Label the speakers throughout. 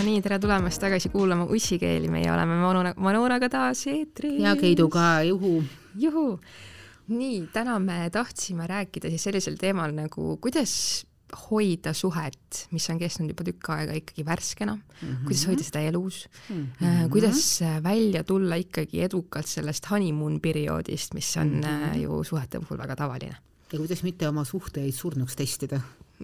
Speaker 1: no nii, tere tulemast tagasi kuulama Ussikeeli, meie oleme Manuna, Manunaga taas eetris.
Speaker 2: ja Keiduga, juhu.
Speaker 1: juhu. nii, täna me tahtsime rääkida siis sellisel teemal nagu kuidas hoida suhet, mis on kestnud juba tükk aega ikkagi värskena mm, -hmm. kuidas hoida seda elus mm, -hmm. kuidas välja tulla ikkagi edukalt sellest honeymoon perioodist, mis on mm -hmm. ju suhete puhul väga tavaline.
Speaker 2: ja kuidas mitte oma suhteid surnuks testida.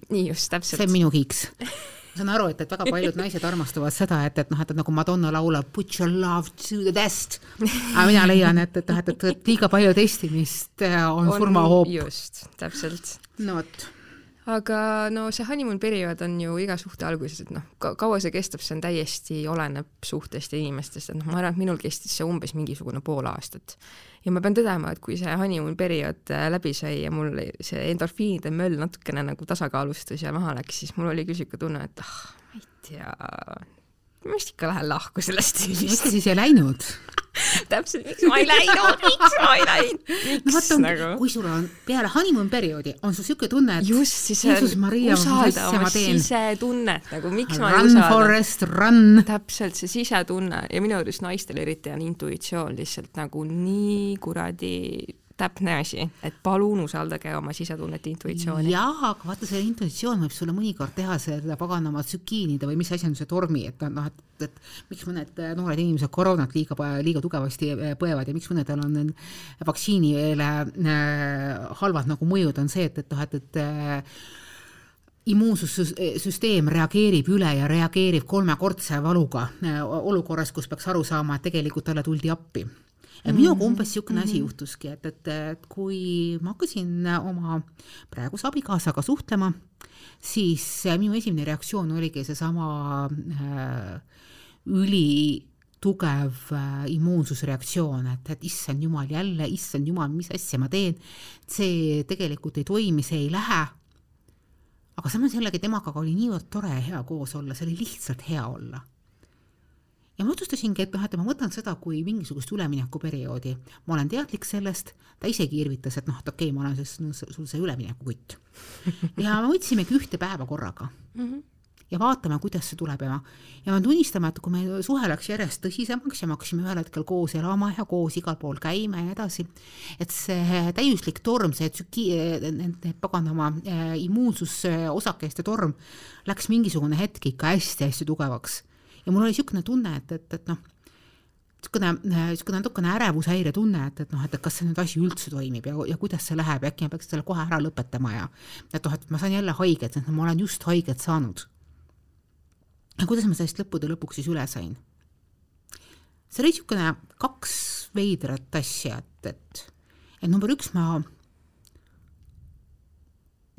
Speaker 1: nii just, täpselt.
Speaker 2: see on minu kiiks ma saan aru, et, et väga paljud naised armastavad seda, et, et noh, et nagu Madonna laulab Put your love to the test. aga mina leian, et, et noh, et, et liiga palju testimist on, on surmahoop.
Speaker 1: just, täpselt.
Speaker 2: no vot
Speaker 1: aga no see honeymoon periood on ju iga suhte alguses, et noh ka, kaua see kestab, see on täiesti, oleneb suhtest ja inimestest, et noh, ma arvan, et minul kestis see umbes mingisugune pool aastat. ja ma pean tõdema, et kui see honeymoon periood äh, läbi sai ja mul see endorfiinide möll natukene nagu tasakaalustus ja maha läks, siis mul oli küll niisugune tunne, et ah, ma ei tea, ma vist ikka lähen lahku sellest tüübist.
Speaker 2: siis ei läinud
Speaker 1: täpselt, miks ma ei läinud, miks ma ei läinud,
Speaker 2: no, vaata, nagu? kui sul on peale honeymoon perioodi on sul niisugune tunne, et
Speaker 1: just, siis Jeesus Maria, usalda oma sisetunnet nagu, miks ma
Speaker 2: run,
Speaker 1: ei usalda.
Speaker 2: Forest, run.
Speaker 1: täpselt, see sisetunne ja minu arust naistel eriti on intuitsioon lihtsalt nagu nii kuradi täpne asi, et palun usaldage oma sisetunnet, intuitsiooni.
Speaker 2: jaa, aga vaata, see intuitsioon võib sulle mõnikord teha seda paganama tsükiinide või mis asi on see tormi, et noh, et, et miks mõned noored inimesed koroonat liiga, liiga tugevasti eh, põevad ja miks mõnedel on vaktsiinile äh, halvad nagu mõjud, on see, et, et noh, et, et äh, immuunsussüsteem reageerib üle ja reageerib kolmekordse valuga olukorras, kus peaks aru saama, et tegelikult talle tuldi appi ja minuga mhm. umbes niisugune asi mhm. juhtuski, et, et, et kui ma hakkasin oma praeguse abikaasaga suhtlema, siis minu esimene reaktsioon oligi seesama äh, ülitugev äh, immuunsusreaktsioon, et, et issand jumal, jälle, issand jumal, mis asja ma teen, see tegelikult ei toimi, see ei lähe. aga samas jällegi temaga oli niivõrd tore ja hea koos olla, see oli lihtsalt hea olla ja ma otsustasingi, et noh, et ma võtan seda kui mingisugust üleminekuperioodi. ma olen teadlik sellest, ta isegi irvitas, et noh, et okei okay,, ma olen siis no, sul see üleminekukutt. ja me võtsimegi ühte päeva korraga mm. -hmm ja vaatame, kuidas see tuleb ja ma, ja ma tunnistan, et kui meie suhe läks järjest tõsisemaks ja me hakkasime ühel hetkel koos elama ja koos igal pool käima ja nii edasi, et see täiuslik torm, see tsüki-, need paganama äh, immuunsusosakeste torm läks mingisugune hetk ikka hästi-hästi tugevaks ja mul oli niisugune tunne, et, et, et noh, niisugune, niisugune natukene ärevushäire tunne, et, et noh, et, kas see nüüd asi üldse toimib ja, ja kuidas see läheb äkki ma peaks selle kohe ära lõpetama ja et noh, et ma saan jälle haiget, et ma olen just haiget saanud. ja kuidas ma sellest lõppude lõpuks siis üle sain? see oli niisugune kaks veidrat asja, et, et, et number üks, ma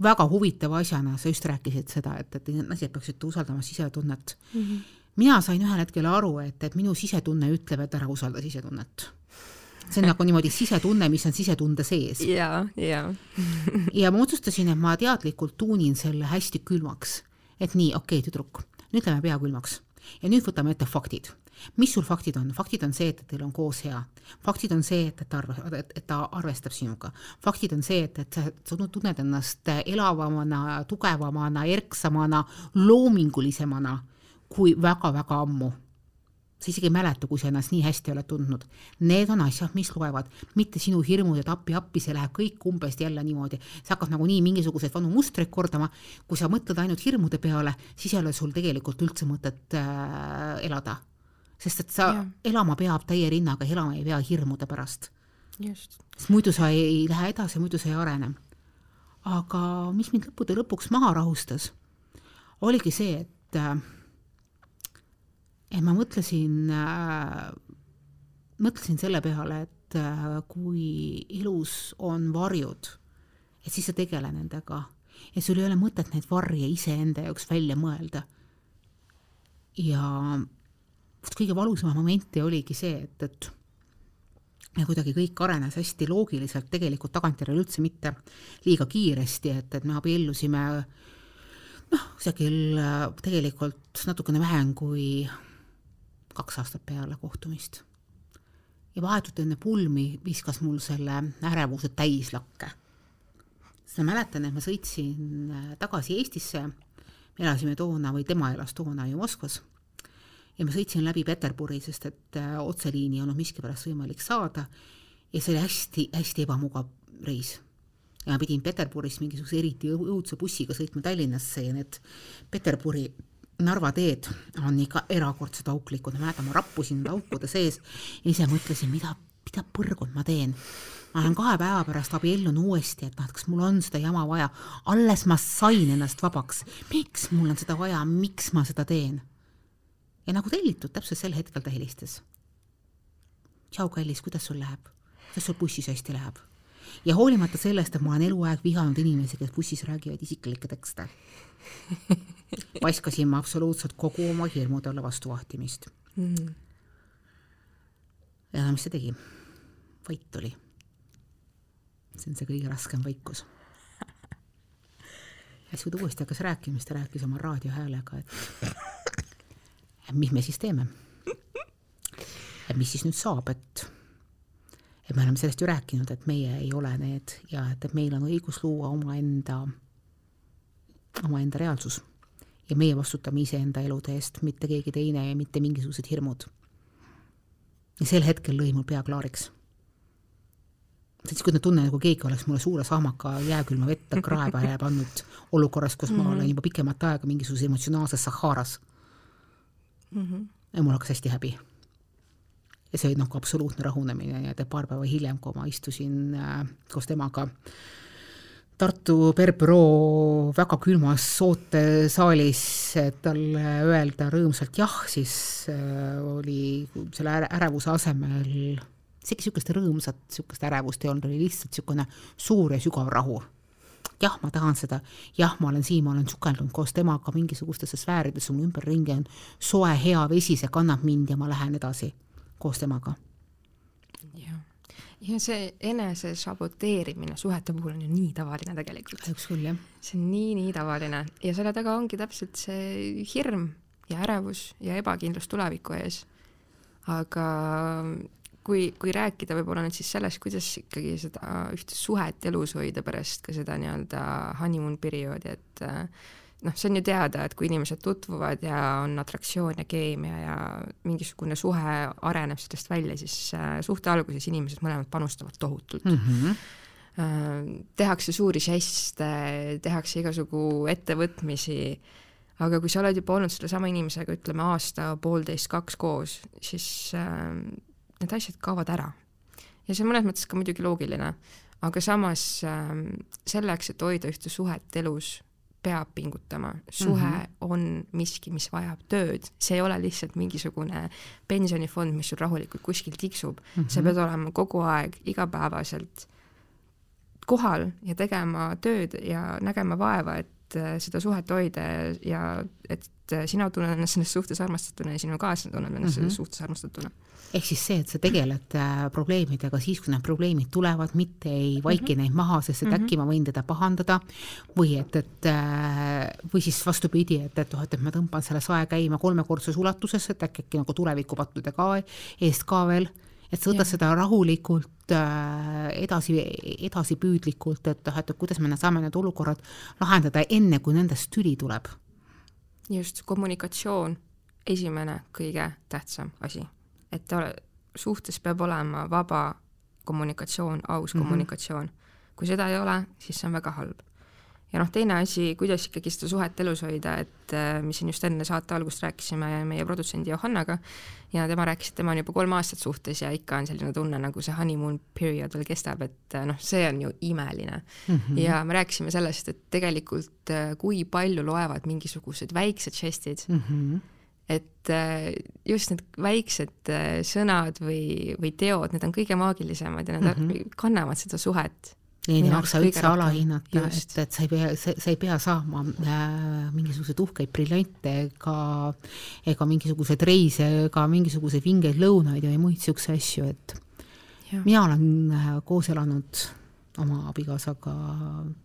Speaker 2: väga huvitava asjana, sa just rääkisid seda, et, et naised peaksid usaldama sisetunnet mm. -hmm mina sain ühel hetkel aru, et, et minu sisetunne ütleb, et ära usalda sisetunnet. see on nagu niimoodi sisetunne, mis on sisetunde sees.
Speaker 1: ja, ja
Speaker 2: ja ma otsustasin, et ma teadlikult tuunin selle hästi külmaks. et nii, okei okay,, tüdruk, nüüd lähme pea külmaks ja nüüd võtame ette faktid. mis sul faktid on? faktid on see, et teil on koos hea. faktid on see, et, et ta arve-, et, et ta arvestab sinuga. faktid on see, et, et sa tunned ennast elavamana, tugevamana, erksamana, loomingulisemana kui väga-väga ammu. sa isegi ei mäleta, kui sa ennast nii hästi oled tundnud. Need on asjad, mis loevad, mitte sinu hirmud, et appi-appi, see läheb kõik umbes jälle niimoodi. sa hakkad nagunii mingisuguseid vanu mustreid kordama, kui sa mõtled ainult hirmude peale, siis ei ole sul tegelikult üldse mõtet äh, elada. sest et sa ja. elama peab täie rinnaga, elama ei pea hirmude pärast. sest muidu sa ei, ei lähe edasi, muidu sa ei arene. aga mis mind lõppude lõpuks maha rahustas, oligi see, et äh, et ma mõtlesin äh,, mõtlesin selle peale, et äh, kui elus on varjud, et siis sa tegele nendega ja sul ei ole mõtet neid varje iseenda jaoks välja mõelda. ja kõige valusam momenti oligi see, et, et ja kuidagi kõik arenes hästi loogiliselt, tegelikult tagantjärele üldse mitte liiga kiiresti, et, et me abiellusime noh, kusagil äh, tegelikult natukene vähem kui kaks aastat peale kohtumist. ja vahetult enne pulmi viskas mul selle ärevuse täislakke. sest ma mäletan, et ma sõitsin äh, tagasi Eestisse, me elasime toona või tema elas toona ju Moskvas ja ma sõitsin läbi Peterburi, sest et äh, otseliini ei olnud miskipärast võimalik saada ja see oli hästi-hästi ebamugav reis. ja ma pidin Peterburist mingisuguse eriti õudse bussiga sõitma Tallinnasse ja need Peterburi Narva teed on ikka erakordselt auklikud, ma mäletan, ma rappusin nende aukude sees ja ise mõtlesin, mida, mida põrgut ma teen. ma lähen kahe päeva pärast abiellun uuesti, et noh, et kas mul on seda jama vaja, alles ma sain ennast vabaks, miks mul on seda vaja, miks ma seda teen? ja nagu tellitud, täpselt sel hetkel ta helistas. tšau, kallis, kuidas sul läheb? kuidas sul bussis hästi läheb? ja hoolimata sellest, et ma olen eluaeg vihanud inimesi, kes bussis räägivad isiklikke tekste, paiskasin ma absoluutselt kogu oma hirmu talle vastu vahtimist mm.. ja mis ta tegi? vait oli. see on see kõige raskem vaikus. ja siis, kui ta uuesti hakkas rääkima, siis ta rääkis oma raadiohäälega, et mis me siis teeme? et mis siis nüüd saab, et, et me oleme sellest ju rääkinud, et meie ei ole need ja et, et meil on õigus luua omaenda, omaenda reaalsus. Ja meie vastutame iseenda elude eest, mitte keegi teine ja mitte mingisugused hirmud. ja sel hetkel lõi mul pea klaariks. siis, kui ma tunnen, nagu keegi oleks mulle suure sahmaka jääkülma vette krae peale pannud olukorras, kus ma mm -hmm. olen juba pikemat aega mingisuguses emotsionaalses Saharas mm. -hmm. ja mul hakkas hästi häbi. ja see oli nagu absoluutne rahunemine ja paar päeva hiljem, kui ma istusin äh, koos temaga Tartu PERBüroo väga külmas ootesaalis, et talle öelda rõõmsalt jah, siis äh, oli selle ärevuse asemel isegi niisugust rõõmsat, niisugust ärevust ei olnud, oli lihtsalt niisugune suur ja sügav rahu. Jah, ma tahan seda, jah, ma olen siin, ma olen sukeldunud koos temaga mingisugustesse sfääridesse, mul ümberringi on soe hea vesi, see kannab mind ja ma lähen edasi koos temaga.
Speaker 1: jah, ja see enese saboteerimine suhete puhul on ju nii tavaline tegelikult.
Speaker 2: kahjuks küll, jah.
Speaker 1: see on nii-nii tavaline ja selle taga ongi täpselt see hirm ja ärevus ja ebakindlus tuleviku ees. aga kui, kui rääkida võib-olla nüüd siis sellest, kuidas ikkagi seda ühte suhet elus hoida pärast ka seda nii-öelda honeymoon perioodi, et äh, noh, see on ju teada, et kui inimesed tutvuvad ja on atraktsioon ja keemia ja mingisugune suhe areneb sellest välja, siis äh, suhte alguses inimesed mõlemad panustavad tohutult mm. -hmm tehakse suuri žeste, tehakse igasugu ettevõtmisi, aga kui sa oled juba olnud sellesama inimesega, ütleme aasta, poolteist, kaks koos, siis need asjad kaovad ära. ja see on mõnes mõttes ka muidugi loogiline, aga samas selleks, et hoida ühte suhet elus, peab pingutama, suhe mm -hmm. on miski, mis vajab tööd, see ei ole lihtsalt mingisugune pensionifond, mis sul rahulikult kuskil tiksub mm, -hmm. sa pead olema kogu aeg igapäevaselt kohal ja tegema tööd ja nägema vaeva, et äh, seda suhet hoida ja et sina tunned ennast selles suhtes armastatuna ja sinu kaaslane tunneb ennast mm -hmm. selles suhtes armastatuna
Speaker 2: ehk siis see, et sa tegeled äh, probleemidega siis, kui need probleemid tulevad, mitte ei vaiki mm -hmm. neid maha, sest et mm -hmm. äkki ma võin teda pahandada või et, et äh, või siis vastupidi, et, et noh, et, et ma tõmban selle sae käima kolmekordses ulatuses, et äkki, äkki nagu tulevikupattude ka eest ka veel, et sa võtad ja. seda rahulikult äh, edasi, edasipüüdlikult, et noh, et kuidas me saame need olukorrad lahendada enne, kui nendest tüli tuleb.
Speaker 1: Just, kommunikatsioon, esimene kõige tähtsam asi et ta, suhtes peab olema vaba kommunikatsioon, aus mm -hmm. kommunikatsioon. kui seda ei ole, siis see on väga halb. Ja noh, teine asi, kuidas ikkagi seda suhet elus hoida, et äh, mis siin just enne saate algust rääkisime meie produtsendi Johannaga ja tema rääkis, et tema on juba kolm aastat suhtes ja ikka on selline tunne, nagu see honeymoon period veel kestab, et äh, noh, see on ju imeline mm. -hmm. ja me rääkisime sellest, et tegelikult äh, kui palju loevad mingisugused väiksed žestid mm, -hmm et just need väiksed sõnad või, või teod, need on kõige maagilisemad ja nad mm -hmm. kannavad seda suhet.
Speaker 2: Neid ei maksa üldse alahinnata, et, et sa ei pea, sa ei pea saama äh, mingisuguseid uhkeid briljante ega, ega mingisuguseid reise ega mingisuguseid vingeid lõunaid ja muid niisuguseid asju, et ja. mina olen äh, koos elanud oma abikaasaga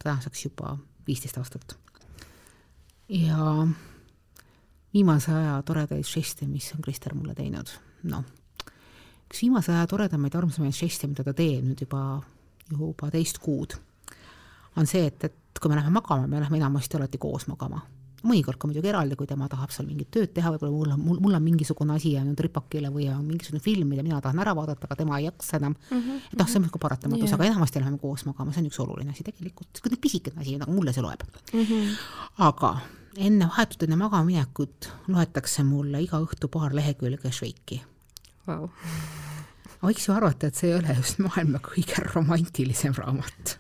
Speaker 2: tänaseks juba viisteist aastat. ja viimase aja toredaid žeste, mis on Krister mulle teinud. noh, üks viimase aja toredamaid, armsamaid žeste, mida ta teeb nüüd juba, juba teist kuud, on see, et, et kui me läheme magama, me läheme enamasti alati koos magama. mõnikord ka muidugi eraldi, kui tema tahab seal mingit tööd teha, võib-olla mul on, mul, mul on mingisugune asi jäänud ripakile või on mingisugune film, mida mina tahan ära vaadata, aga tema ei jaksa enam mm. -hmm. et noh, see on nagu paratamatus yeah., aga enamasti läheme koos magama, see on üks oluline asi tegelikult, niisugune pisikene asi, aga mulle see loeb mm. -hmm. aga enne, vahetult enne magamaminekut loetakse mulle iga õhtu paar lehekülge Šveiki
Speaker 1: wow.
Speaker 2: Võiks ju arvata, et see ei ole just maailma kõige romantilisem raamat.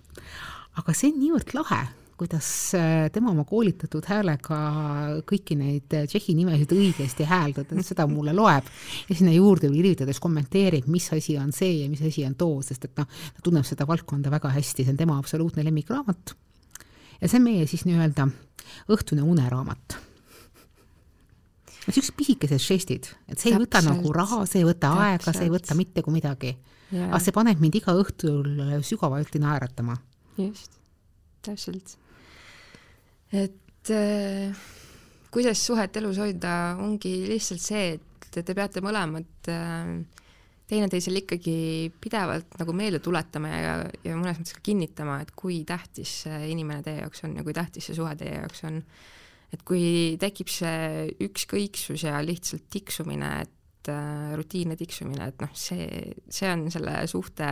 Speaker 2: aga see on niivõrd lahe kuidas äh, tema oma koolitatud häälega kõiki neid äh, Tšehhi nimesid õigesti hääldab, seda mulle loeb ja sinna juurde virvitades kommenteerib, mis asi on see ja mis asi on too, sest et noh, ta tunneb seda valdkonda väga hästi, see on tema absoluutne lemmikraamat. ja see on meie siis nii-öelda õhtune uneraamat niisugused pisikesed žestid, et see ei Täpselt. võta nagu raha, see ei võta Täpselt. aega, see ei võta mitte kui midagi. aga see paneb mind iga õhtul sügavalt naeratama.
Speaker 1: just, täpselt et äh, kuidas suhet elus hoida, ongi lihtsalt see, et te peate mõlemad äh, teineteisele ikkagi pidevalt nagu meelde tuletama ja, ja mõnes mõttes ka kinnitama, et kui tähtis see inimene teie jaoks on ja kui tähtis see suhe teie jaoks on. Et kui tekib see ükskõiksus ja lihtsalt tiksumine, et äh, rutiinne tiksumine, et noh, see, see on selle suhte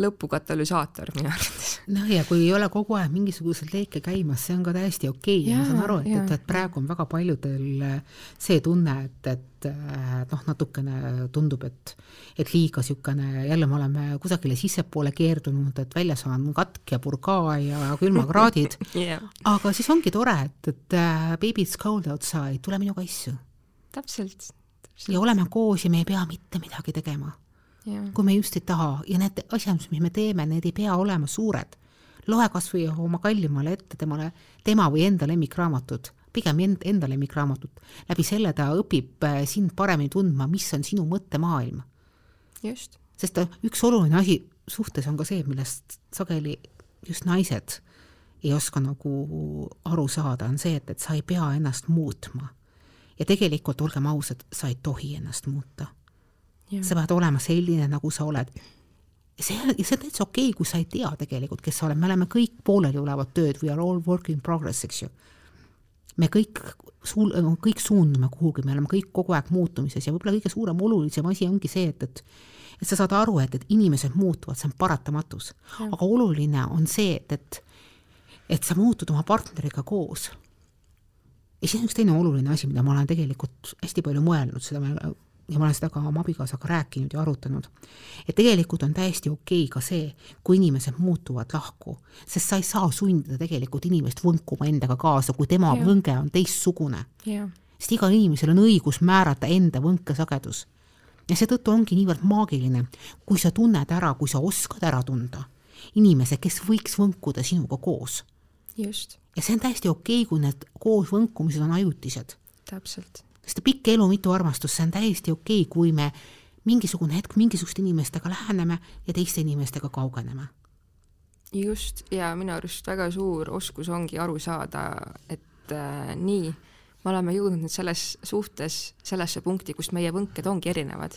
Speaker 1: lõpukatalüsaator minu arvates.
Speaker 2: noh, ja kui ei ole kogu aeg mingisuguseid leeke käimas, see on ka täiesti okei okay. ja ma saan aru, et, et, et praegu on väga paljudel see tunne, et, et noh, natukene tundub, et et liiga niisugune, jälle me oleme kusagile sissepoole keerdunud, et väljas on katk ja purgaa ja külmakraadid yeah. aga siis ongi tore, et, et uh, baby it's cold outside, tule minuga issu.
Speaker 1: täpselt,
Speaker 2: täpselt. ja oleme koos ja me ei pea mitte midagi tegema kui me just ei taha ja need asjad, mis me teeme, need ei pea olema suured. loe kas või oma kallimale ette temale, tema või enda lemmikraamatut, pigem end, enda lemmikraamatut. läbi selle ta õpib äh, sind paremini tundma, mis on sinu mõttemaailm.
Speaker 1: just.
Speaker 2: sest üks oluline asi suhtes on ka see, millest sageli just naised ei oska nagu aru saada, on see, et, et sa ei pea ennast muutma. ja tegelikult, olgem ausad, sa ei tohi ennast muuta sa pead olema selline, nagu sa oled. see, see on täitsa okei okay,, kui sa ei tea tegelikult, kes sa oled, me oleme kõik pooleliolevad tööd, we are all work in progress, eks ju. me kõik suul-, kõik suundume kuhugi, me oleme kõik kogu aeg muutumises ja võib-olla kõige suurem olulisem asi ongi see, et, et et sa saad aru, et, et inimesed muutuvad, see on paratamatus. aga oluline on see, et, et et sa muutud oma partneriga koos. ja siin on üks teine oluline asi, mida ma olen tegelikult hästi palju mõelnud, seda me ja ma olen seda ka oma abikaasaga rääkinud ja arutanud, et tegelikult on täiesti okei okay ka see, kui inimesed muutuvad lahku, sest sa ei saa sundida tegelikult inimest võnkuma endaga kaasa, kui tema ja. võnge on teistsugune. sest igal inimesel on õigus määrata enda võnkesagedus. ja seetõttu ongi niivõrd maagiline, kui sa tunned ära, kui sa oskad ära tunda inimese, kes võiks võnkuda sinuga koos.
Speaker 1: just.
Speaker 2: ja see on täiesti okei okay,, kui need koos võnkumised on ajutised.
Speaker 1: täpselt
Speaker 2: sest pikk elu, mitu armastust, see on täiesti okei okay,, kui me mingisugune hetk mingisuguste inimestega läheneme ja teiste inimestega kaugeneme.
Speaker 1: just, ja minu arust väga suur oskus ongi aru saada, et äh, nii, me oleme jõudnud nüüd selles suhtes sellesse punkti, kus meie võnked ongi erinevad.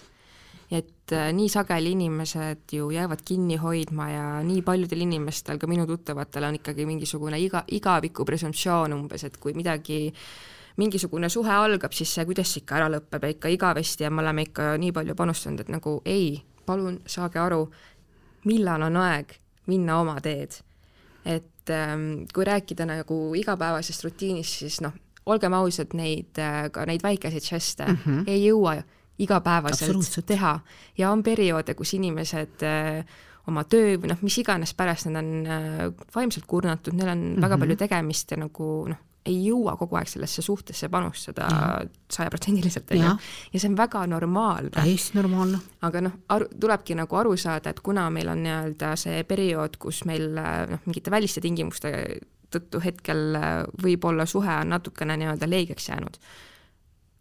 Speaker 1: et äh, nii sageli inimesed ju jäävad kinni hoidma ja nii paljudel inimestel, ka minu tuttavatel, on ikkagi mingisugune iga, igaviku presumptsioon umbes, et kui midagi äh, mingisugune suhe algab, siis see, kuidas see ikka ära lõpeb ja ikka igavesti ja me oleme ikka nii palju panustanud, et nagu ei, palun saage aru, millal on aeg minna oma teed. et ähm, kui rääkida nagu igapäevasest rutiinist, siis noh, olgem ausad, neid, äh, ka neid väikeseid žeste mm -hmm. ei jõua igapäevaselt teha ja on perioode, kus inimesed äh, oma töö või noh, mis iganes pärast nad on äh, vaimselt kurnatud, neil on mm -hmm. väga mhm. palju tegemist ja nagu noh, ei jõua kogu aeg sellesse suhtesse panustada sajaprotsendiliselt, on ju. ja see on väga normaalne.
Speaker 2: täiesti normaalne.
Speaker 1: aga noh, aru, tulebki nagu aru saada, et kuna meil on nii-öelda see periood, kus meil noh, mingite väliste tingimuste tõttu hetkel võib-olla suhe on natukene nii-öelda leigeks jäänud,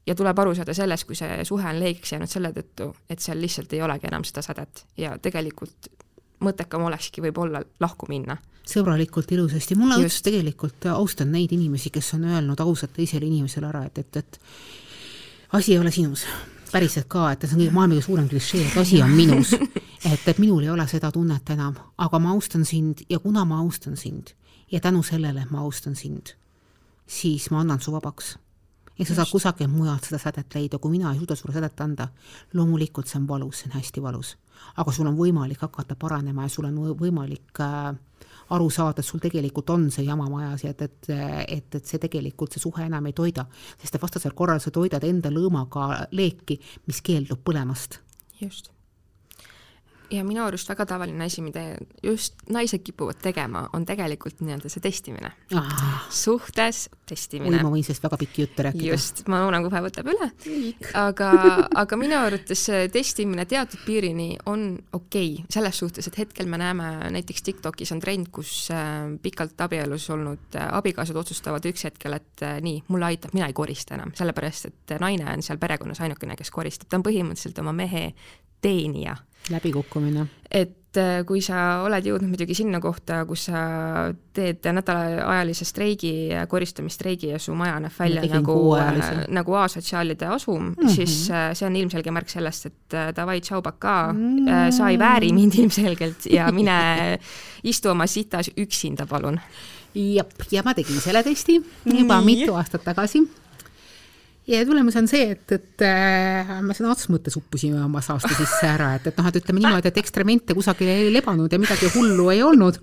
Speaker 1: ja tuleb aru saada sellest, kui see suhe on leigeks jäänud selle tõttu, et seal lihtsalt ei olegi enam seda sädet ja tegelikult mõttekam olekski võib-olla lahku minna.
Speaker 2: sõbralikult, ilusasti, mulle õudselt tegelikult austan neid inimesi, kes on öelnud ausalt teisele inimesele ära, et, et, et asi ei ole sinus. päriselt ka, et see on kõige maailma kõige suurem klišee, et asi on minus. et, et minul ei ole seda tunnet enam, aga ma austan sind ja kuna ma austan sind ja tänu sellele, ma austan sind, siis ma annan su vabaks. ja sa saad kusagilt mujalt seda sädet leida, kui mina ei suuda sulle sädet anda, loomulikult see on valus, see on hästi valus. Aga sul on võimalik hakata paranema ja sul on võimalik äh, aru saada, et sul tegelikult on see jama majas ja et, et, et, et see tegelikult, see suhe enam ei toida. sest vastasel korral sa toidad enda lõõmaga leeki, mis keeldub põlemast.
Speaker 1: just ja minu arust väga tavaline asi, mida just naised kipuvad tegema, on tegelikult nii-öelda see testimine
Speaker 2: ah..
Speaker 1: suhtes testimine.
Speaker 2: oi, ma võin sellest väga pikki jutte rääkida.
Speaker 1: just, ma loodan, kohe võtab üle. aga, aga minu arvates testimine teatud piirini on okei okay, selles suhtes, et hetkel me näeme näiteks Tiktokis on trend, kus äh, pikalt abielus olnud äh, abikaasad otsustavad üks hetkel, et äh, nii, mulle aitab, mina ei korista enam, sellepärast et naine on seal perekonnas ainukene, kes koristab, ta on põhimõtteliselt oma mehe teenija.
Speaker 2: Läbikukkumine.
Speaker 1: et äh, kui sa oled jõudnud muidugi sinna kohta, kus sa teed nädalaajalise streigi, koristamisstreigi ja su maja näeb välja nagu, äh, nagu asotsiaalide asum mm, -hmm. siis äh, see on ilmselge märk sellest, et davai, tšau, pakaa mm, -hmm. sa ei vääri mind ilmselgelt ja mine istu oma sitas üksinda, palun.
Speaker 2: jep, ja ma tegin selle testi juba Nii. mitu aastat tagasi ja tulemus on see, et, et äh, me sõna otseses mõttes uppusime oma saaste sisse ära, et, et noh, et ütleme niimoodi, et eksperimente kusagil ei lebanud ja midagi hullu ei olnud.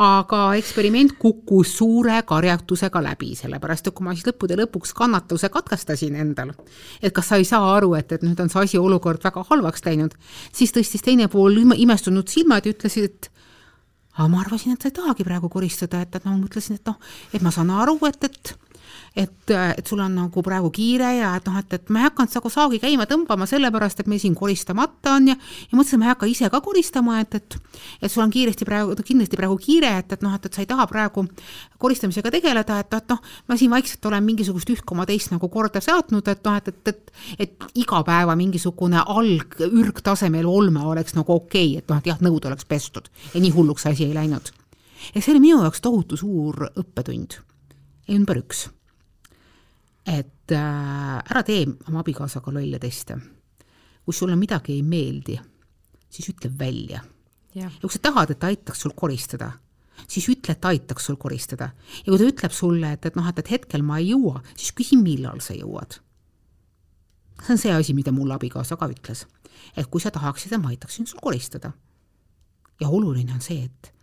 Speaker 2: aga eksperiment kukkus suure karjatusega läbi, sellepärast et kui ma siis lõppude lõpuks kannatuse katkestasin endal, et kas sa ei saa aru, et, et nüüd on see asi, olukord väga halvaks läinud, siis tõstis teine pool imestunud silmad ja ütlesid, et aga ma arvasin, et sa ei tahagi praegu koristada, et, et noh, mõtlesin, et noh, et ma saan aru, et, et et, et sul on nagu praegu kiire ja et noh, et, et ma ei hakanud nagu saagi käima tõmbama sellepärast, et meil siin koristamata on ja, ja mõtlesin, et ma ei hakka ise ka koristama, et, et, et sul on kiiresti praegu, kindlasti praegu kiire, et, et noh, et, et sa ei taha praegu koristamisega tegeleda, et, et noh, ma siin vaikselt olen mingisugust üht koma teist nagu korda saatnud, et noh, et, et, et, et iga päeva mingisugune alg, ürgtasemel olme oleks nagu okei okay,, et noh, et jah, nõud oleks pestud ja nii hulluks asi ei läinud. ja see oli minu jaoks tohutu suur õppetund. ümber üks et äh, ära tee oma abikaasaga lolle teste. kui sulle midagi ei meeldi, siis ütle välja. ja kui sa tahad, et ta aitaks sul koristada, siis ütle, et ta aitaks sul koristada. ja kui ta ütleb sulle, et, et noh, et, et hetkel ma ei jõua, siis küsi, millal sa jõuad. see on see asi, mida mulle abikaasa ka ütles. et kui sa tahaksid, et ma aitaksin sul koristada. ja oluline on see, et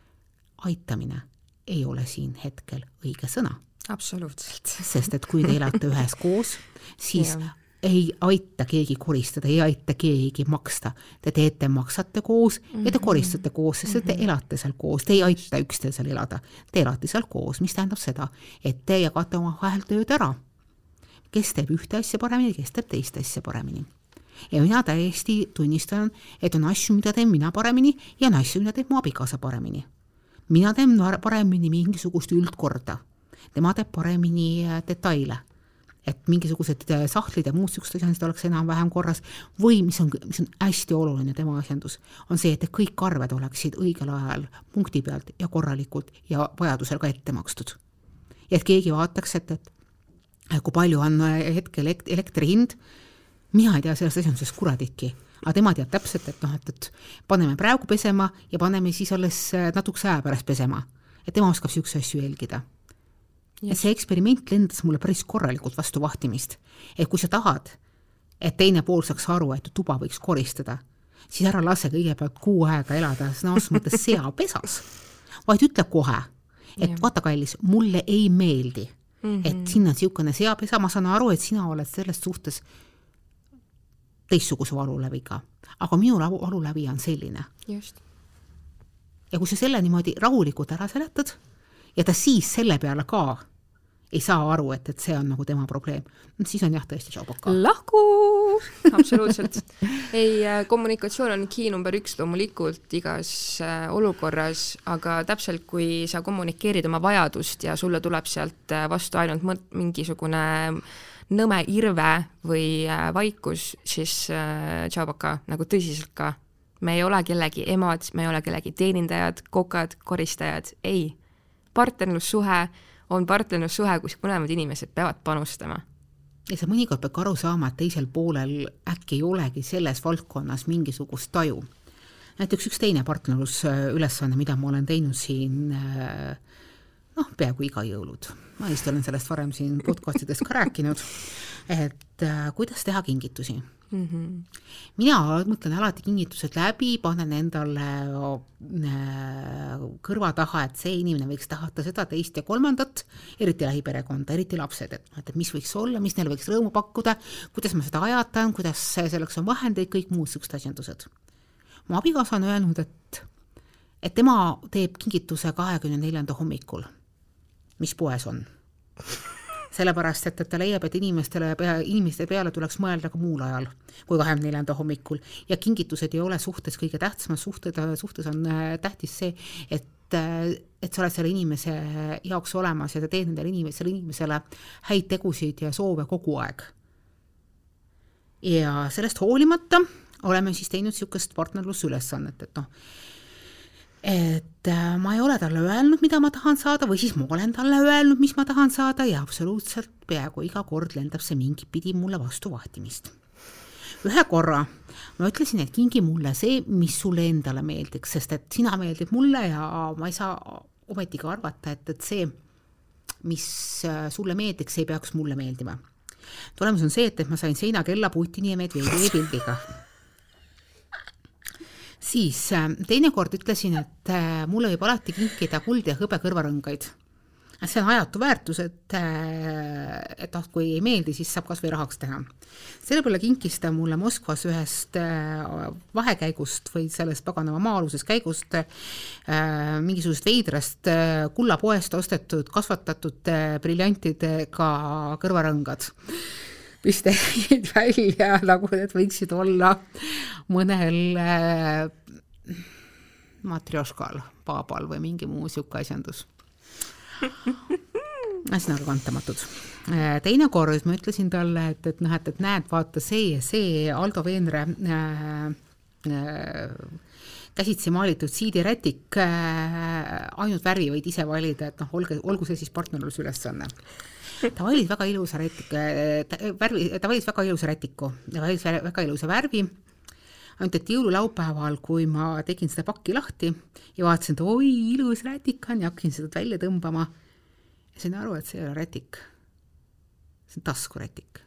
Speaker 2: aitamine ei ole siin hetkel õige sõna
Speaker 1: absoluutselt.
Speaker 2: sest et kui te elate üheskoos, siis ja. ei aita keegi koristada, ei aita keegi maksta. Te teete, maksate koos mm -hmm. ja te mhm. koristate koos, sest mm -hmm. te mhm. elate seal koos, te ei aita üksteisel elada. Te elate seal koos, mis tähendab seda, et te jagate omavahel tööd ära. kes teeb ühte asja paremini, kes teeb teist asja paremini ja mina täiesti tunnistan, et on asju, mida teen mina paremini ja on asju, mida teeb mu abikaasa paremini. mina teen paremini mingisugust üldkorda tema teeb paremini äh, detaile. et mingisugused äh, sahtlid ja muud niisugused asjad oleks enam-vähem korras või mis on, mis on hästi oluline tema asjandus, on see, et kõik arved oleksid õigel ajal punkti pealt ja korralikult ja vajadusel ka ette makstud. ja et keegi vaataks, et, et kui palju on äh, hetkel elektri hind, mina ei tea sellest asjandusest kuraditki aga tema teab täpselt, et noh, et, et paneme praegu pesema ja paneme siis alles natukese aja pärast pesema. et tema oskab niisuguseid asju jälgida ja see eksperiment lendas mulle päris korralikult vastu vahtimist. et kui sa tahad, et teine pool saaks aru, et tuba võiks koristada, siis ära lase kõigepealt kuu aega elada sõna otseses mõttes seapesas, vaid ütle kohe, et ja. vaata, kallis, mulle ei meeldi mm, -hmm. et siin on niisugune seapesa, ma saan aru, et sina oled selles suhtes teistsuguse valuläviga, aga minu valulävi on selline. ja kui sa selle niimoodi rahulikult ära seletad ja ta siis selle peale ka ei saa aru, et, et see on nagu tema probleem, siis on jah, tõesti tšauboka.
Speaker 1: lahku, absoluutselt. ei, äh, kommunikatsioon on key number üks loomulikult igas äh, olukorras, aga täpselt, kui sa kommunikeerid oma vajadust ja sulle tuleb sealt äh, vastu ainult mõt-, mingisugune nõme irve või vaikus, siis tšauboka, nagu tõsiselt ka. me ei ole kellegi emad, me ei ole kellegi teenindajad, kokad, koristajad, ei partnerlussuhe on partnerlussuhe, kus mõlemad inimesed peavad panustama.
Speaker 2: ja sa mõnikord pead ka aru saama, et teisel poolel äkki ei olegi selles valdkonnas mingisugust taju. näiteks üks teine partnerlusülesanne, mida ma olen teinud siin noh, peaaegu iga jõulud. ma vist olen sellest varem siin podcastides ka rääkinud, et äh, kuidas teha kingitusi mm. -hmm. mina mõtlen alati kingitused läbi, panen endale äh, kõrva taha, et see inimene võiks tahata seda, teist ja kolmandat, eriti lähiperekonda, eriti lapsed, et noh, et mis võiks olla, mis neile võiks rõõmu pakkuda, kuidas ma seda ajatan, kuidas selleks on vahendeid, kõik muud niisugused asjandused. mu abikaasa on öelnud, et et tema teeb kingituse kahekümne neljanda hommikul mis poes on. Sellepärast, et, et ta leiab, et inimestele inimeste peale tuleks mõelda ka muul ajal kui kahekümne neljanda hommikul ja kingitused ei ole suhtes kõige tähtsamad, suhted, suhtes on äh, tähtis see, et äh, et sa oled selle inimese jaoks olemas ja sa teed nendele inimesele, inimesele häid tegusid ja soove kogu aeg. ja sellest hoolimata oleme siis teinud niisugust partnerlusülesannet, et noh, et äh, ma ei ole talle öelnud, mida ma tahan saada või siis ma olen talle öelnud, mis ma tahan saada ja absoluutselt peaaegu iga kord lendab see mingit pidi mulle vastu vahtimist. ühe korra ma ütlesin, et kingi mulle see, mis sulle endale meeldiks, sest et sina meeldid mulle ja ma ei saa ometigi arvata, et, et see, mis äh, sulle meeldiks, ei peaks mulle meeldima. tulemus on see, et, et ma sain seinakella Putini ja Medvedjevi pildiga siis äh, teinekord ütlesin, et äh, mulle võib alati kinkida kuld ja hõbe kõrvarõngaid. see on ajatu väärtus, et, äh, et noh, kui ei meeldi, siis saab kas või rahaks teha. selle peale kinkis ta mulle Moskvas ühest vahekäigust või sellest paganama maa-alusest käigust mingisugusest veidrast kullapoest ostetud, kasvatatud briljantidega kõrvarõngad mis nägid välja nagu need võiksid olla mõnel äh, matrjoškal, paabal või mingi muu niisugune asjandus. ühesõnaga kantamatud. Äh, teinekord ma ütlesin talle, et, et noh, et, et näed, vaata see ja see Aldo Veenre äh, äh, käsitsi maalitud siidirätik äh,, ainult värvi võid ise valida, et noh, olge, olgu see siis partnerlusülesanne ta valis väga ilusa rätika, värvi, ta valis väga ilusa rätiku, ta valis väga ilusa värvi, ainult et jõululaupäeval, kui ma tegin seda pakki lahti ja vaatasin, et oi, ilus rätik on ja hakkasin seda välja tõmbama, sain aru, et see ei ole rätik. see on taskurätik.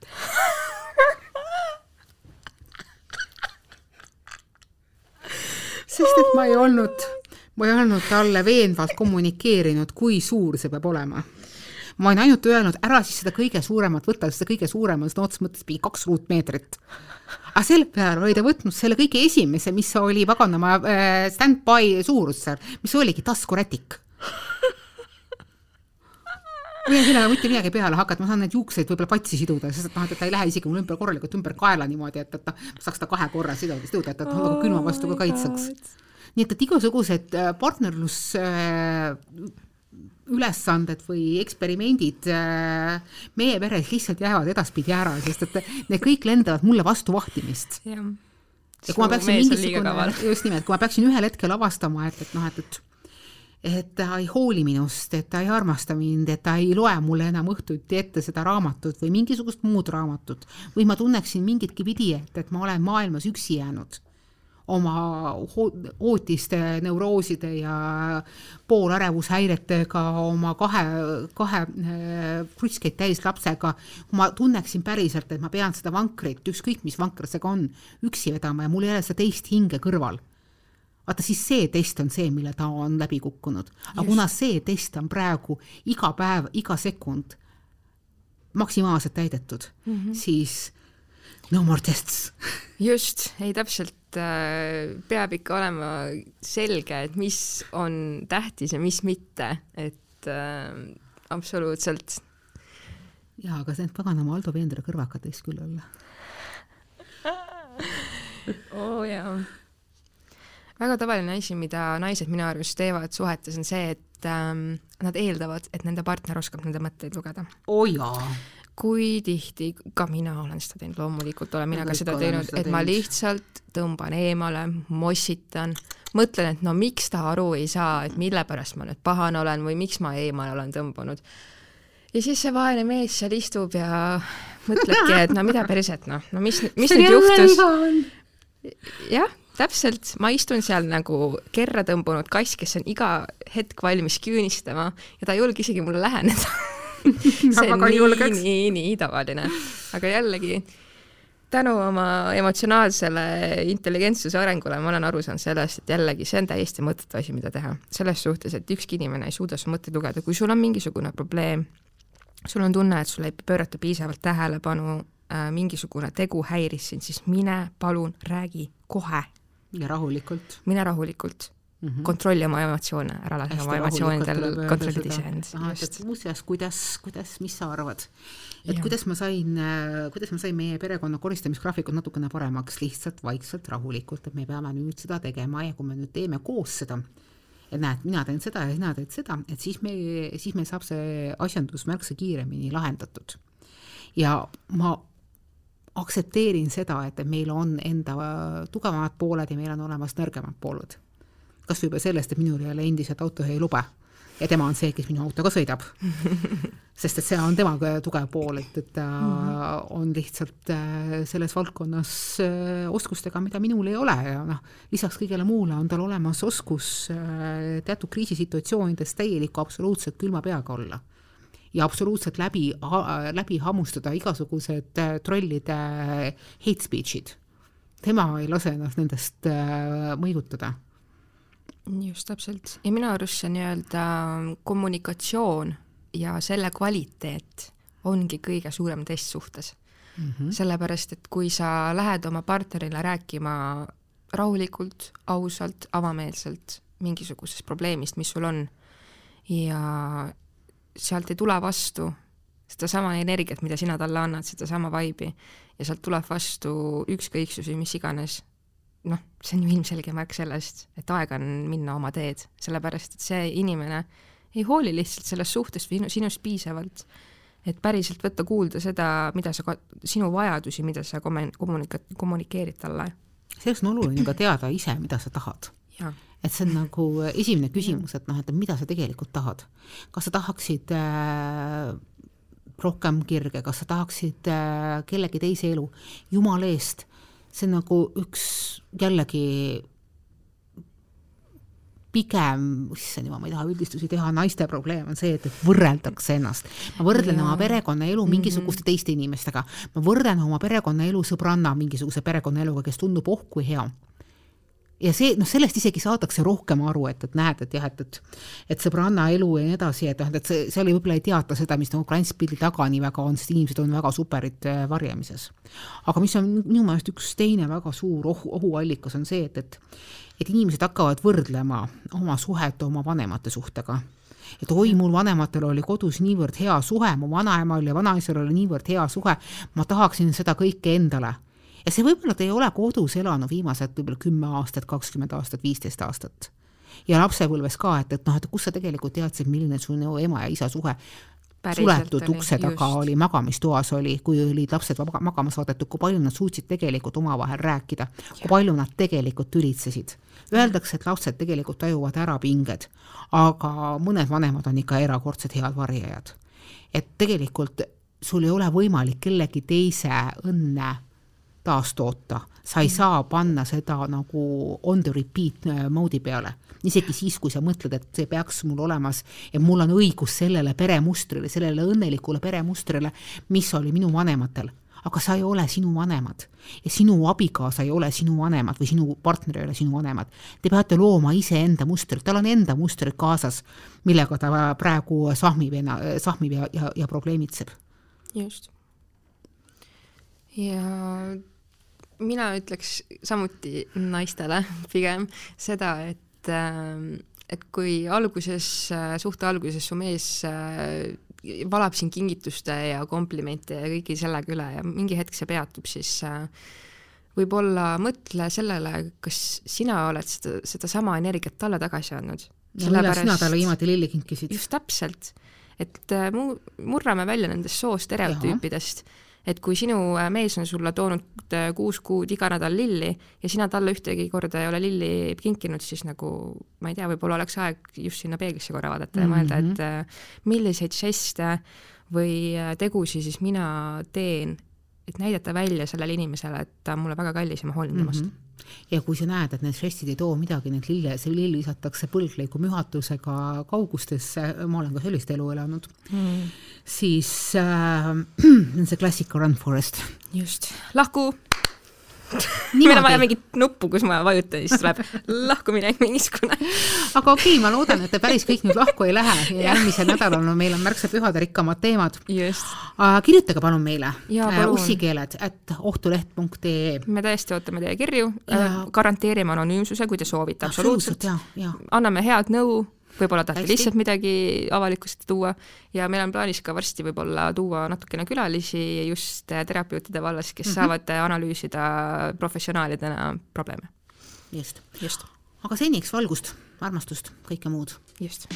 Speaker 2: Sest et ma ei olnud, ma ei olnud talle veenvalt kommunikeerinud, kui suur see peab olema ma olen ainult öelnud, ära siis seda kõige suuremat võta, see kõige suurem on sõna otseses mõttes mingi kaks ruutmeetrit. aga selle peale oli ta võtnud selle kõige esimese, mis oli paganama äh, stand-by suurus seal, mis oligi taskurätik ma ei sellega mitte midagi peale hakata, ma saan neid juukseid võib-olla patsi siduda, sest et noh, et ta ei lähe isegi mul ümber korralikult ümber kaela niimoodi, et, et noh, ma saaks ta kahe korra siduda, siduda, et, et nagu külma vastu ka kaitseks. nii et, et igasugused äh, partnerlus äh, ülesanded või eksperimendid äh, meie peres lihtsalt jäävad edaspidi ära, sest et need kõik lendavad mulle vastu vahtimist. ja kui ma peaksin mingisugune, just nimelt, kui ma peaksin ühel hetkel avastama, et, et noh, et, et et ta ei hooli minust, et ta ei armasta mind, et ta ei loe mulle enam õhtuti ette seda raamatut või mingisugust muud raamatut või ma tunneksin mingitki pidi, et, et ma olen maailmas üksi jäänud oma ootiste neurooside ja poolarevushäiretega, oma kahe, kahe äh, kruskeid täis lapsega, ma tunneksin päriselt, et ma pean seda vankrit, ükskõik mis vanker see ka on, üksi vedama ja mul ei ole seda teist hinge kõrval vaata siis see test on see, mille ta on läbi kukkunud. aga kuna see test on praegu iga päev, iga sekund maksimaalselt täidetud mm, -hmm. siis no more tests.
Speaker 1: just, ei täpselt äh, peab ikka olema selge, et mis on tähtis ja mis mitte, et äh, absoluutselt.
Speaker 2: jaa, aga need paganama Aldo Veendre kõrvakad võiks küll olla
Speaker 1: oo oh, jaa. väga tavaline asi, mida naised minu arust teevad suhetes, on see, et ähm, nad eeldavad, et nende partner oskab nende mõtteid lugeda.
Speaker 2: oo oh, jaa
Speaker 1: kui tihti, ka mina olen seda teinud, loomulikult olen mina ka seda teinud, et ma lihtsalt tõmban eemale, mossitan, mõtlen, et no miks ta aru ei saa, et mille pärast ma nüüd pahane olen või miks ma eemale olen tõmbunud. ja siis see vaene mees seal istub ja mõtlebki, et no mida perset, noh, no mis, mis nüüd juhtus. jah, täpselt, ma istun seal nagu kerra tõmbunud kass, kes on iga hetk valmis küünistama ja ta ei julge isegi mulle läheneda see on nii, nii, nii tavaline. aga jällegi, tänu oma emotsionaalsele intelligentsuse arengule ma olen aru saanud sellest, et jällegi see on täiesti mõttetu asi, mida teha. selles suhtes, et ükski inimene ei suuda su mõtteid lugeda, kui sul on mingisugune probleem, sul on tunne, et sulle ei pöörata piisavalt tähelepanu äh,, mingisugune tegu häiris sind, siis mine palun räägi kohe.
Speaker 2: ja rahulikult.
Speaker 1: mine rahulikult mm -hmm. kontrolli oma emotsioone, ära lase oma emotsioonidel kontrollida iseend.
Speaker 2: muuseas, kuidas, kuidas, mis sa arvad? et ja. kuidas ma sain, kuidas ma sain meie perekonna koristamisgraafikut natukene paremaks, lihtsalt vaikselt, rahulikult, et me peame nüüd seda tegema ja kui me nüüd teeme koos seda, et näed, mina teen seda ja sina teed seda, et siis me, siis meil saab see asjandus märksa kiiremini lahendatud. ja ma aktsepteerin seda, et meil on enda tugevamad pooled ja meil on olemas nõrgemad pooled kas või juba sellest, et minul ei ole endiselt autojuhilube ja tema on see, kes minu autoga sõidab. sest et see on tema tugev pool, et, et ta mm -hmm. on lihtsalt äh, selles valdkonnas äh, oskustega, mida minul ei ole ja noh, lisaks kõigele muule on tal olemas oskus äh, teatud kriisisituatsioonides täieliku absoluutselt külma peaga olla ja absoluutselt läbi, läbi hammustada igasugused trollide hate speech'id. tema ei lase ennast nendest mõjutada
Speaker 1: just täpselt ja minu arust see nii-öelda kommunikatsioon ja selle kvaliteet ongi kõige suurem test suhtes mm. -hmm. sellepärast, et kui sa lähed oma partnerile rääkima rahulikult, ausalt, avameelselt mingisugusest probleemist, mis sul on, ja sealt ei tule vastu sedasama energiat, mida sina talle annad, sedasama vibe'i, ja sealt tuleb vastu ükskõiksus või mis iganes, noh, see on ju ilmselge märk sellest, et aeg on minna oma teed, sellepärast et see inimene ei hooli lihtsalt sellest suhtest või sinust piisavalt, et päriselt võtta kuulda seda, mida sa, sinu vajadusi, mida sa kommunika-, kommunikeerid talle.
Speaker 2: selleks on oluline ka teada ise, mida sa tahad. et see on nagu esimene küsimus, et noh, et mida sa tegelikult tahad. kas sa tahaksid äh, rohkem kirge, kas sa tahaksid äh, kellegi teise elu, jumala eest see nagu üks jällegi pigem, issand jumal, ma ei taha üldistusi teha, naiste probleem on see, et, et võrreldakse ennast. ma võrdlen ja. oma perekonnaelu mhm. mingisuguste mm -hmm. teiste inimestega, ma võrdlen oma perekonnaelu sõbranna mingisuguse perekonnaeluga, kes tundub oh kui hea ja see, noh, sellest isegi saadakse rohkem aru, et, et näed, et jah, et, et et sõbranna elu ja nii edasi, et noh, et see, seal võib-olla ei teata seda, mis nagu klantspildi taga nii väga on, sest inimesed on väga superid äh, varjamises. aga mis on minu meelest üks teine väga suur ohu, ohuallikas, on see, et, et et inimesed hakkavad võrdlema oma suhet oma vanemate suhtega et oi, mul vanematel oli kodus niivõrd hea suhe, mu vanaemal ja vanaisal oli niivõrd hea suhe, ma tahaksin seda kõike endale ja see võib-olla ta ei ole kodus elanud viimased võib-olla kümme aastat, kakskümmend aastat, viisteist aastat. ja lapsepõlves ka, et, et noh, et kus sa tegelikult teadsid, milline su no, ema ja isa suhe suletud ukse taga just. oli, magamistoas oli, kui olid lapsed magama saadetud, kui palju nad suutsid tegelikult omavahel rääkida, kui palju nad tegelikult tülitsesid. Öeldakse, et lapsed tegelikult tajuvad ära pinged, aga mõned vanemad on ikka erakordselt head varjajad. et tegelikult sul ei ole võimalik kellegi teise õnne taastoota, sa ei saa panna seda nagu on the repeat äh, mode'i peale. isegi siis, kui sa mõtled, et see peaks mul olemas ja mul on õigus sellele peremustrile, sellele õnnelikule peremustrile, mis oli minu vanematel aga sa ei ole sinu vanemad ja sinu abikaasa ei ole sinu vanemad või sinu partner ei ole sinu vanemad. Te peate looma iseenda mustrit, tal on enda mustrid kaasas, millega ta praegu sahmib, sahmib ja, ja, ja probleemitseb.
Speaker 1: just. Ja mina ütleks samuti naistele pigem seda, et, ähm, et kui alguses, äh, suhte alguses su mees äh, valab sind kingituste ja komplimente ja kõigi sellega üle ja mingi hetk see peatub, siis äh, võib-olla mõtle sellele, kas sina oled seda, sedasama energiat talle tagasi andnud.
Speaker 2: ja millal sina talle viimati lilli kinkisid?
Speaker 1: just täpselt, et mu-, murrame välja nendest soostereotüüpidest et kui sinu äh, mees on sulle toonud äh, kuus kuud iga nädal lilli ja sina talle ühtegi korda ei ole lilli kinkinud, siis nagu ma ei tea, võib-olla oleks aeg just sinna peeglisse korra vaadata ja mõelda, et äh, milliseid žeste või tegusid siis mina teen, et näidata välja sellele inimesele, et ta on mulle väga kallis ja ma hoolin temast mm. -hmm
Speaker 2: ja kui sa näed, et need žestid ei too midagi, need lille, see lill visatakse põlgliku mühatusega kaugustesse, ma olen ka sellist elu elanud mm., siis äh, see klassika Run Forest.
Speaker 1: just, lahku meil on vaja mingit nuppu, kus ma vajutan, siis tuleb lahkuminek mingisugune.
Speaker 2: aga okei okay,, ma loodan, et te päris kõik nüüd lahku ei lähe ja järgmisel nädalal on meil on märksa pühaderikkamad teemad. kirjutage palun meile äh, ussikeeled at ohtuleht.ee.
Speaker 1: me tõesti ootame teie kirju, äh, garanteerime anonüümsuse, kui te soovite, absoluutselt. anname head nõu võib-olla tahate Hästi. lihtsalt midagi avalikkust tuua ja meil on plaanis ka varsti võib-olla tuua natukene külalisi just terapeutide vallas, kes mm -hmm. saavad analüüsida professionaalidena probleeme.
Speaker 2: just, just.. aga seniks valgust, armastust, kõike muud.
Speaker 1: just.